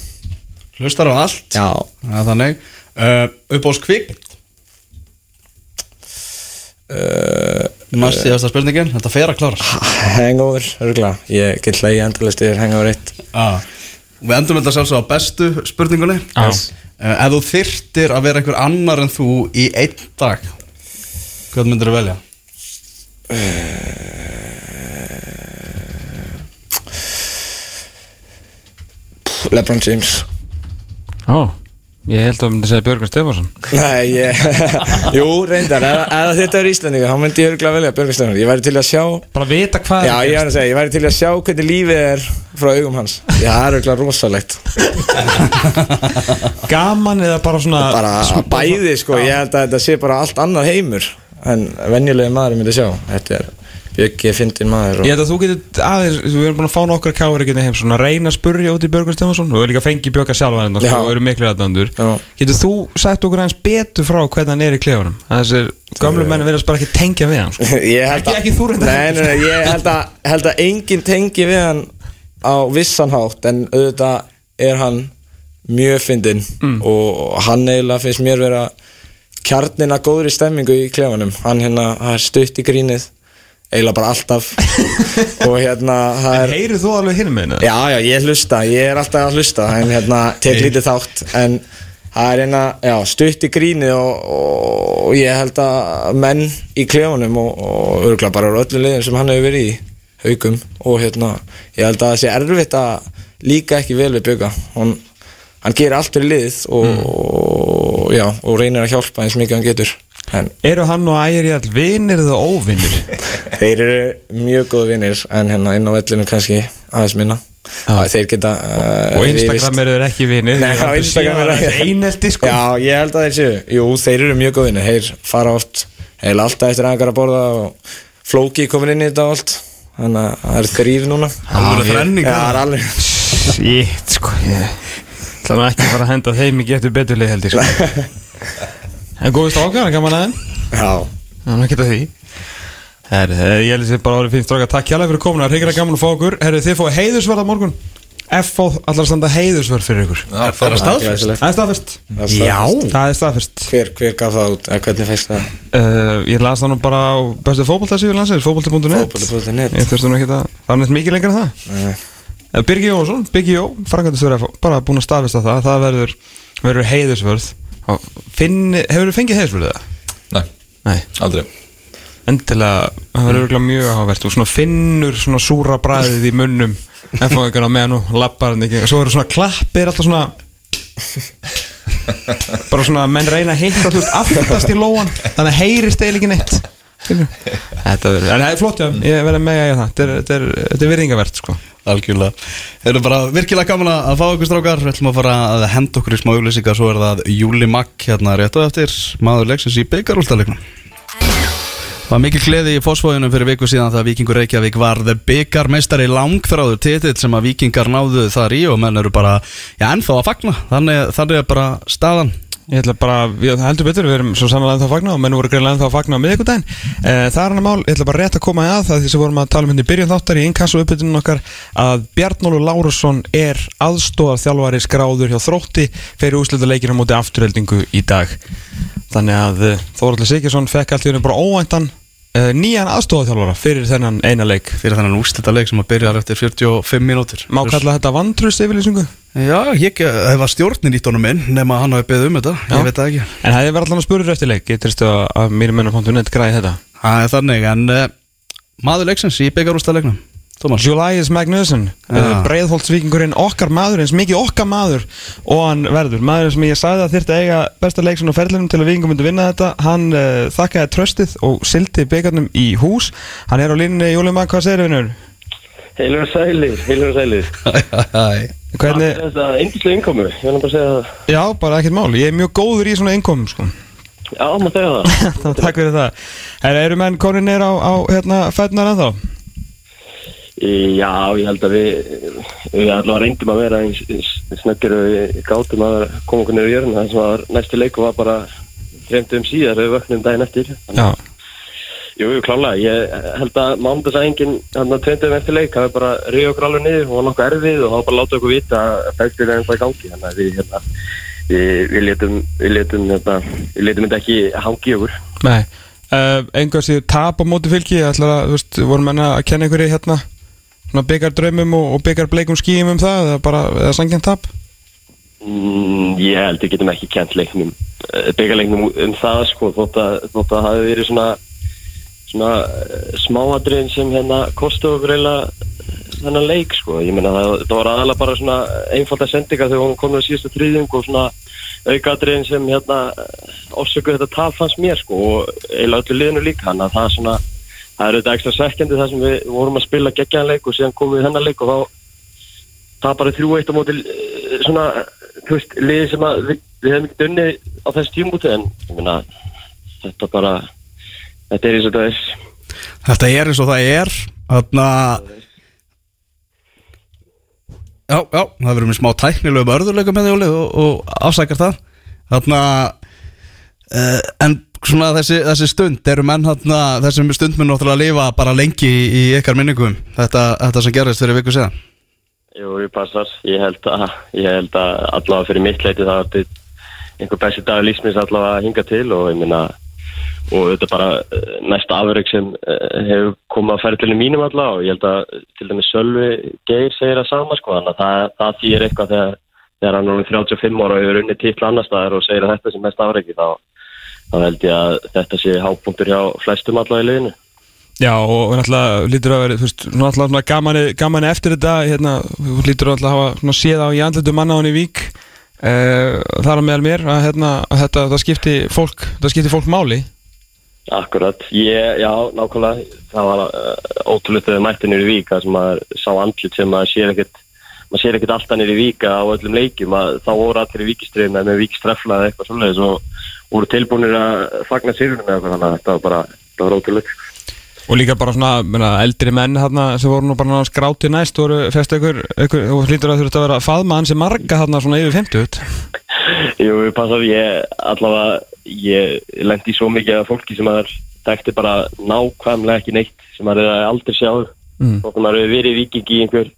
Hlustar á allt? Já, Það er þannig. Uh, Uppáhalds kvik uh, Mast síðasta spurningin. Þetta fer að klára hangover, örgulega ég get hlægi endalist yfir hangover 1 ah. Við endum þetta sjálfsög á bestu spurningunni. Já. uh, Ef þú þyrtir að vera einhver annar en þú í einn dag Hvað myndir þú velja? Lebron James Ó, ég held að myndi segja Björgun Stefansson Nei, ég, jú, reyndar, ef þetta er Íslandingur, þá myndi ég örgulega velja Björgur Stefán. Ég væri til að sjá, Bara vita hvað já, ég var að segja, ég væri til að sjá hvernig lífið er frá augum hans. Já, það er örgulega rosalegt. Gaman eða bara svona Bara bæði, sko, ég held að þetta sé bara allt annar heimur en venjulegi maður myndi sjá. Þetta er Björgi fyndin maður. Ég held að þú getur aðeins, við erum búin að fá nokkra káir ekki heim svona reyna að spurja út í Björgun Stefansson og við erum líka fengið Björga sjálfa hennar og eru miklu aðdandur. Getur þú sagt okkur aðeins betur frá hvernig hann er í klefunum? Þessir gömlu menn verðast bara ekki tengja við hann sko. Ég held Ekki- ekki þú reyndar. Nei, nei, nei, ég held að, held að enginn tengi við hann á vissan hátt en auðvitað er hann mjög fyndinn Mm. og hann eiginlega finnst mér vera kjarnina góðri stemmingu í klefanum hann hérna, er stutt í grínið eiginlega bara alltaf. Og hérna, það En er heyrið þú alveg hinn hennar? Já, já, ég hlusta, ég er alltaf að hlusta. En hérna, tek lítið þátt. En það er hérna, já, stutt í grínið og, og ég held að menn í klefunum og, og örgulega bara öllu liðin sem hann hefur verið í haugum og hérna, ég held að það sé erfitt að líka ekki vel við bjöga hann, hann gerir allt fyrir liðið og, og já, og reynir að hjálpa eins mikið hann getur en Eru hann og ægir í all vinir eða óvinir? Þeir eru mjög góð vinnir en hérna inn á vellinu kannski aðeins minna. Já. Þeir geta uh, og Instagram eru þeir ekki vinir Nei, á Instagram er það einelti sko. Já, ég held að þeir séu. Jú, þeir eru mjög góð vinnir Þeir fara oft Heil alltaf eftir aðeins að borða og Flóki komin inn í þetta og allt. Þannig að það er þrýr núna. Alvöru þrenning, Já, það. það er alveg Shit sko ég ætla nú ekki að fara að henda þeim í getur beturlið held ég sko En góðist ákvæðan gaman aðeins Já, Það er ekki að því. Herri, ég held að þið bara árið fínt stráka Takk hjálpa fyrir komin, það er hreikra gaman að fá okkur. Herri, þið fóðu heiðusverð á morgun. F.O. allar standa heiðusverð fyrir ykkur. Já, Er það er staðfest. Það er staðfest. Það er staðfest. Hver, hver gaf það út? Eða hvernig fæst það? uh, Ég las það nú bara á bestu fótboltasífi landsins Fótbolti.net Fótbolti.net. Ég þurfti nú ekki að Það en það að það, það hefur þú fengið heiðusvörð eða? Nei, Nei, aldrei. Endilega, það verður örugglega mjög áhvert og svona finnur svona súra bræðið í munnum. FH ykkur á meðan og lappar hann ekki, og svo verður svona klappir alltaf svona bara svona menn reyna að hitta veist aftast í lóan, þannig að heyrist ekki neitt? Þetta verður, en það er flott já, ég verður með að það, þetta er, þetta er, þetta er virðingavert sko. Algjörlega. Þeir eru bara virkilega gaman að fá okkur strákar. Við ætlum að fara að henda okkur í smá auglýsingar. Svo er það Júli Magg hérna rétt og eftir Maður leiksins í byggarúltaleiknum Það var mikil gleði í fósfóðunum fyrir viku síðan það Víkingur Reykjavík varð byggarmeistari langþráður titill sem að Víkingar náðu þar í og menn eru bara, já, ennþá að fagna. Þannig, þannig er bara staðan Ég ætla bara, það heldur betur, við erum svo sannlega ennþá að fagna og menn voru greinlega ennþá að fagna á miðvikudaginn. Eh, Það er hann að mál, ég ætla bara rétt að koma að það því sem vorum að tala um hérna í byrjun þáttar í inkasso uppbytunum okkar að Bjarnólu Lárusson er aðstóðar þjálfari skráður hjá þrótti fyrir úslita leikir á móti afturheldingu í dag. Þannig að eh, Þóraldur Sikirsson fekk allt í henni bara óvæntan uh, nýjan aðstóðarþjálfara fyrir þennan eina leik. Fyrir þennan úrslita leik sem að byrja eftir 45 mínútur. Má kalla þetta vantrust yfirlýsingu? Já, ég hef var stjórnin ítt honum inn nema að hann hafi beðið um þetta, Já. ég veit það ekki. En hefði verið allan að spurður eftir leik, geturstu að, að mér menna.net græði þetta? Það er þannig, en uh, maður leiksins í byggarústa leiknum Thomas. Julius Magnuson, Já. uh, breiðholtsvíkingurinn okkar maður, eins mikið okkar maður og hann verður, maður sem ég sagði að þyrfti að eiga besta leiksun á ferlinum til að víkingum myndi vinna þetta, hann uh, þakkaði tröstið og sildi byggarnum í hús. Hann er á línni, Júli Mag, hvað segir vinnur? Heilur og sælir, heilur og sælir. Hvernig, Þetta er eindinslega innkomu, ég vil bara segja það. Já, bara ekkert mál, ég er mjög góður í svona innkomum sko. Já, maður segja það. Takk fyrir það. Er, Eru menn konin neyr á, á hérna, Já, ég held að við við allavega reyndum að vera eins, snöggir og við gátum að koma okkur niður í jörn sem var næstu leiku var bara fremdum síðar við vöknum daginn eftir. Já, Jú, klálega, ég held að mándagsæðingin hann að tvendum eftir leik hafi bara reyð okkur alveg niður. Og var nokkuð erfið og hafa bara látið okkur vita að fæstir er ennþá í gangi. Þannig að við hérna við, við letum við letum hérna, þetta ekki hangi okkur. Nei. Uh, Einhver síður tap á móti fylki Ég ætla að, þú veist, vorum menna að kenna einhverju hérna Byggar draumum og, og byggar bleikum skýjum um það Eða bara, eða sangjarn tap? Mm, ég held við getum ekki kent leiknum byggaleiknum um það sko þótt að, það hafi verið svona svona eh, smáadriðin sem hérna kostu okkur eiginlega þennan leik sko. Ég meina það, það var aðalega bara svona einfalda sendinga þegar hún kom á síðustu þriðjung og svona aukaadriðin sem hérna ásöku þetta tap fannst mér sko og eiginlega öllu liðinu líka hann að það svona það er auðvitað ekstra svekkjandi það sem við vorum að spila geggjaðan leik og síðan komum við í þennan leik og þá tapar þrjú eitt á móti eh, svona, þú veist, liði sem við, við hefum ekki dunnið á þessu tímúti en meina, þetta bara þetta er eins og það er. Þetta er eins og það er. Þarna Já, já, það verður með smá tæknilegum örðuleikum með því Óli og, og afsækjar það. Þarna uh, En svona þessi, þessi stund eru menn þarna, þessi stund mun náttúrulega að lifa bara lengi í, í ykkar minningum þetta, þetta sem gerist fyrir viku síðan. Jú, ég passar, ég held að ég held að allavega fyrir mitt leiti það er einhver besti dag lífsmins allavega að hinga til og ég meina og þetta er bara eh, næsta afreg sem eh, hefur komið að ferðlunum mínum allavega og ég held að til dæmis Sölvi Geir segir það sama sko þannig að það, það þýr eitthvað þegar, þegar hann er orðinn 35 ára og hefur unnið titla annar staðar og segir að þetta sé mest afregi þá, þá held ég að þetta sé hápunktur hjá flestum allavega í liðinu. Já, og náttúrulega lítur að vera, þú veist, náttúrulega gamani, gamani eftir þetta, hérna, lítur að hafa svona séð á í andletu hann í vík. Uh, þar á meðal mér að, hérna, að þetta, það skipti fólk, það skipti fólk máli. Akkurat, ég, já, nákvæmlega. Það var uh, ótrúlega þegar mætti nýri víka sem maður sá andlit sem maður sér ekkert maður sér ekkert alltaf nýri víka á öllum leikjum að þá voru allir í víkiströðum með víkistrefla eða eitthvað svoleiðis og voru tilbúinir að fagna sérunum eða eitthvað þannig að þetta var bara, þetta var ótrúlega og líka bara svona, menna, eldri menn hérna sem voru nú bara skráti næst voru fest ykkur og lítur að þurft að vera faðma hans sem marga hérna svona yfir 50 Jú, ég passar, ég allavega, ég lendi svo mikið af fólki sem maður þekkti bara nákvæmlega ekki neitt sem maður er aldrei sjáður Mm. og maður hefur verið í vikingi í einhver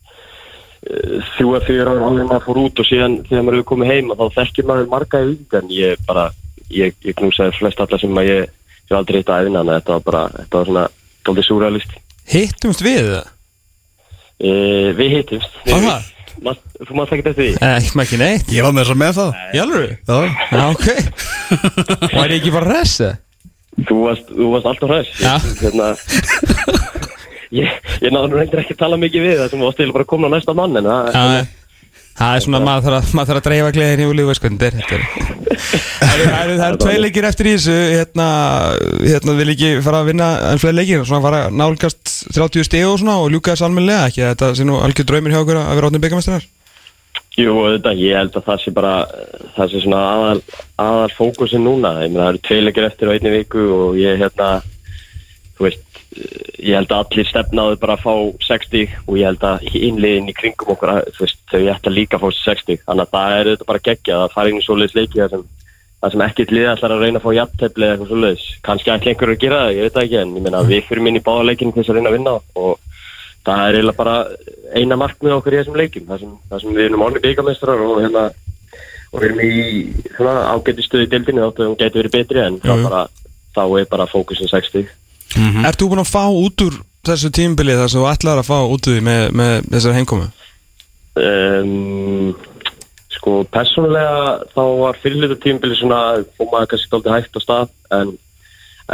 að fyrir ára áður en maður fór út og síðan þegar maður hefur komið heim og þá þekkir maður marga í vikingi en ég bara, ég, ég knúsaði flest alla sem að ég hef aldrei hitt að en þetta var bara, þetta var svona doldið súrealist Hittumst við það? uh, Við hittumst Var það? Ma- Þú maður þekkit eftir því Eh, ekki með ekki neitt Ég var með þess að með það Í alveg? Já, Já, ok Var ég ekki bara resa? Þú varst, þú varst alltaf hræs Já. hérna, Ég, ég náður nú reyndir ekki að tala mikið við það sem varst til bara að koma á næsta mann en það Já, það er svona, að, maður þarf að dreifa gleðin í er Það eru- tvei leikir eftir í þessu hérna, hérna vil ekki fara að vinna en fleiri leikir, svona fara að nálgast 30 stig og svona og ljúka þess almennilega ekki þetta sé nú algjör draumir hjá okkur að vera átni byggamestrar Jú, þetta, ég held að það sé bara það sé svona aðal, aðal fókusin núna. Ég meina það eru tveilegir eftir á einni viku og ég hérna þú veist, ég held að allir stefnaðu bara að fá 60 og ég held að innliðin í kringum okkur að, veist, þau ætti að líka fá 60 þannig að það er þetta bara geggja að fara inn í svoleiðis leiki þar sem, sem ekkert lið ætlar að reyna að fá jafntefli eða eitthvað svoleiðis. Kannski ætla einhverju að gera það, ég veit það ekki en ég meina við fyrir minn í báða leikinu til þess að reyna að vinna og það er eiginlega bara eina markmið okkur í þessum leikim þar sem, þar sem við erum orðið byggamestrar og hérna og við erum í ágæti stöðu í dildinu að hún geti verið betri en þá, þá er bara fókusin 60 Mhm. Ert þú búin að fá út úr þessu tímbilið þar sem þú ætlar að fá út úr því með, með þessari heimkomu? um, sko persónulega þá var fyrirlutu tímabili svona fór maður kannski dálítið hægt á stað en,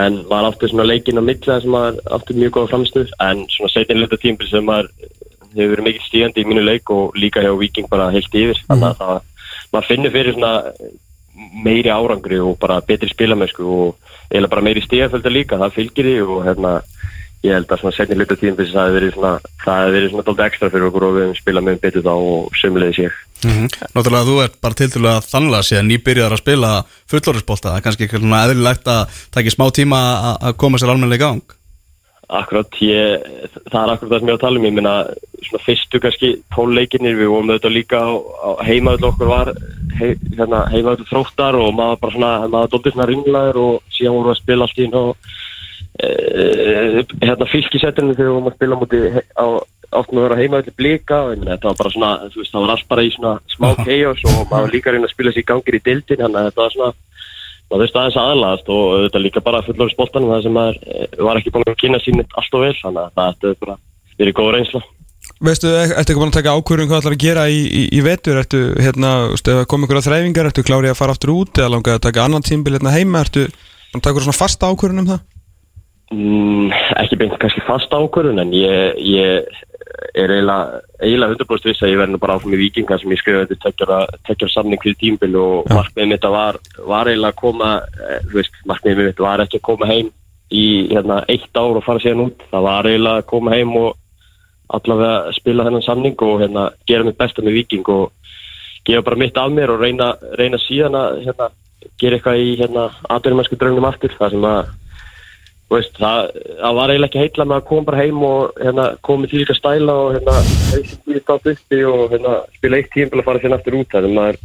en var aftur svona leikinn á milli sem maður aftur mjög góða framstuð en svona setjinlutu tímabili sem maður hefur verið mikið stígandi í mínu leik og líka hjá Viking bara heilt yfir þannig að það, maður finnur fyrir svona meiri árangri og bara betri spilamennsku og eiginlega bara meiri stígafölda líka, það fylgir því og hérna ég held að svona setni hluta tímabili það hefur verið svona, það hefur verið svona dálítið ekstra fyrir okkur og við hefum spilað með betur þá og sömulegis ég. Mhm. Náttúrulega þú ert bara til að þannlega að nýbyrjar að spila fullorðisbolta, það er kannski eitthvað eðlilegt að taka smá tíma að- að koma sér almennilega í gang Akkurat, ég, það er akkurat það sem ég er að tala um, ég meina svona fyrstu kannski tónleikinir, við vorum auðvitað líka á, á heimaðull okkur var hei, hérna, heimaðull þróttar og maður bara svona, maður dóttir svona ringlaður og síðan vorum við að spila allt í og e, hérna fylgisettinu þegar við vorum að spila he- á átt með að vera heimaðull blika og ég meina þetta var bara svona, þú veist, það var allt bara í svona smá chaos og maður var líka reyna að spila sér í gangir í dildin, þannig að þetta var svona maður veist aðeins aðlast og þetta líka bara fullorðis boltanum það sem maður eh, var ekki búin að kynna sín allt og vel þannig að það ætti bara verið góð reynsla Veistu, e- ertu ekki búin að taka ákvörðum hvað ætlar að gera í, í, í vetur? Ertu, hérna, veistu, ef kom ykkur að þræfingar, ertu klárið að fara aftur út eða langaði að taka annan tímbil hérna heima? Ertu að taka svona fasta ákvörðun um það? mm, ekki beint kannski fast ákvörðun en ég, ég er eiginlega, eiginlega 100% viss að ég verði bara áfram í vikinga sem ég skrifaði tekjar samning fyrir tímbil og markmiðið mitt var, var eiginlega að koma eh, veist, markmiðið mitt var ekki að koma heim í hérna, eitt ár og fara síðan út. Það var eiginlega að koma heim og allavega spila þennan samning og hérna, gera mitt besta með viking og gefa bara mitt af mér og reyna, reyna síðan að hérna, gera eitthvað í hérna, aðverjumarsku draunum aftur það sem að veist, það, það var eiginlega ekki heitla með að koma bara heim og hérna, komið til líka stæla og hérna, og hérna, spila eitt tímpil að fara hérna aftur út. Þannig að maður,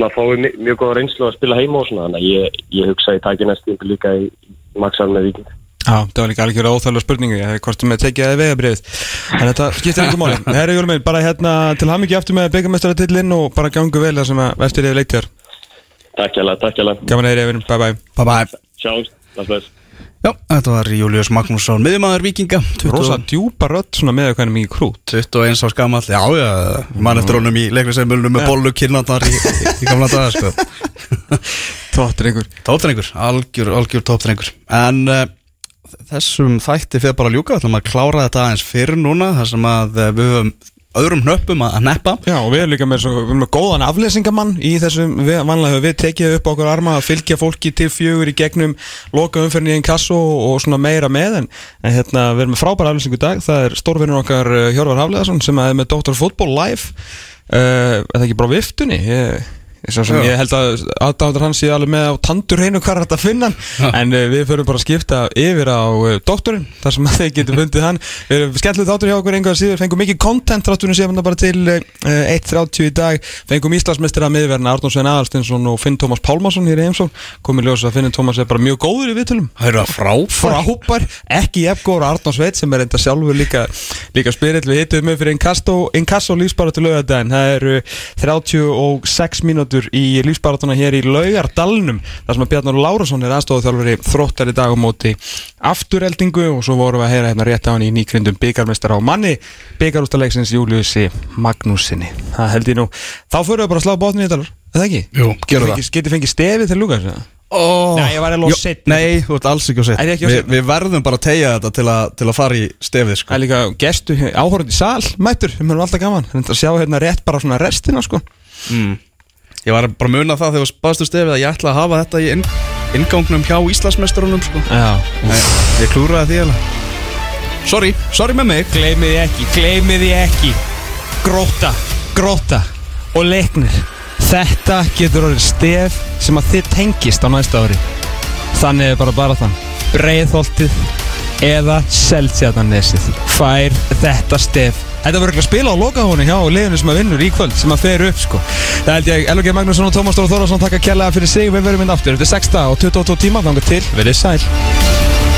maður fái mi- mjög góða reynslu að spila heima og svona þannig að ég, ég hugsa að ég taki næst tímpil líka í, maksaðan með viking Já, það var líka algjörlega óþægilega spurningu ég hef sem ég tekið eða vegabrið en þetta skiptir einhver máli. Herri Jólum minn, bara hérna til hamingi aftur með byggamestaratillinn og bara gangu vel það sem að vestir yfir leiktir Takk hjá Já, þetta var Július Magnússon, miðjumaður Víkinga 20 Rosa djúpa rödd svona með hvað er mikið krút 21 árs gamall, já, já, mann eftir honum í leiklisveimulunum með bollu kynlandar í, í, gamla daga, sko. Tóttir einhver Tóptrengur, algjör, algjör tóptrengur En uh, þessum þætti fyrir bara að ljúka, ætlum að klára þetta aðeins fyrir núna þar sem að uh, við höfum öðrum hnöppum að, neppa Já, og við erum líka með, svo, við erum með góðan afleysingamann í þessum, við, vanlega við tekið upp okkur arma að fylgja fólki til fjögur í gegnum loka umferðin í einn kasso og, svona meira með en, en hérna, við erum með frábæra afleysingu í dag það er stórvinnur okkar uh, Hjörvar Hafleðarsson sem er með Dr. Football Live uh, er það ekki bara viftunni ég. Ég held að aðdáður hans sé alveg með á tandur hreinu hvað er þetta að finna hann. En uh, við förum bara að skipta yfir á uh, doktorinn þar sem þeir getum fundið hann. Við erum skemmtileg þáttur hjá okkur einhver síður. Fengum mikið content þátturinn séum bara til uh, 1.30 í dag. Fengum Íslandsmeistir að miðverna Arnón Svein Aðalstinsson og Finn Tómas Pálmarsson hér í heimsón komið ljós að Finn Tómas er bara mjög góður í viðtölum. Það eru frábær. Frábær, ekki jefngóður Arnón Sveit sem er enda sjálfur líka, líka spyrill. Við hittum með fyrir Inkasso, Inkasso lífsbaratu laugardaginn, það eru 36 mínútur í lífsbaratuna hér í laugardalnum þar sem að Bjarnar Lárasson er aðstofþjálfari þróttar í dag á móti afturheldingu og svo vorum við að heyra hérna rétt á hann í nýkrindum byggarmestar á manni byggarústaleiksins Júliussi Magnúsinni það held ég nú, þá förum við bara að slá bátnum í þetta, er það ekki? Jú, gerum það. Geti fengið stefið til Lukas eða? oh. Nei, ég var alveg á Jó, seinni. Nei, þú ert alls ekki á á Vi? Við verðum bara að tegja þetta til, a, til að fara í stefið Það sko. er líka gestu áhórandi í sal, mættur, við erum alltaf gaman Það er að sjá hérna rétt bara svona restina sko mm. Ég var bara að muna það þegar baðstu stefið að ég ætla að hafa þetta í inn, ingangnum hjá Íslandsmeisturunum sko. Já. Nei, Ég klúraði því alveg Sorry, sorry með mig. Gleimið því ekki, gleimið því ekki. Gróta, gróta og leiknir. Þetta getur orðið stef sem að þið tengist á næsta ári. Þannig er bara bara þann. Breiðholtið eða Seltjarnanesið fær þetta stef Þetta verður ekki að spila á lokahónu hjá liðinu sem að vinnur í kvöld sem að fer upp sko. Það held ég Elvger Magnússon og Tómas Dóra Þórðarsson taka kjærlega fyrir sig. Við verum inn aftur. Þetta er 6 og 22 tíma. Þangar til Verðið sæl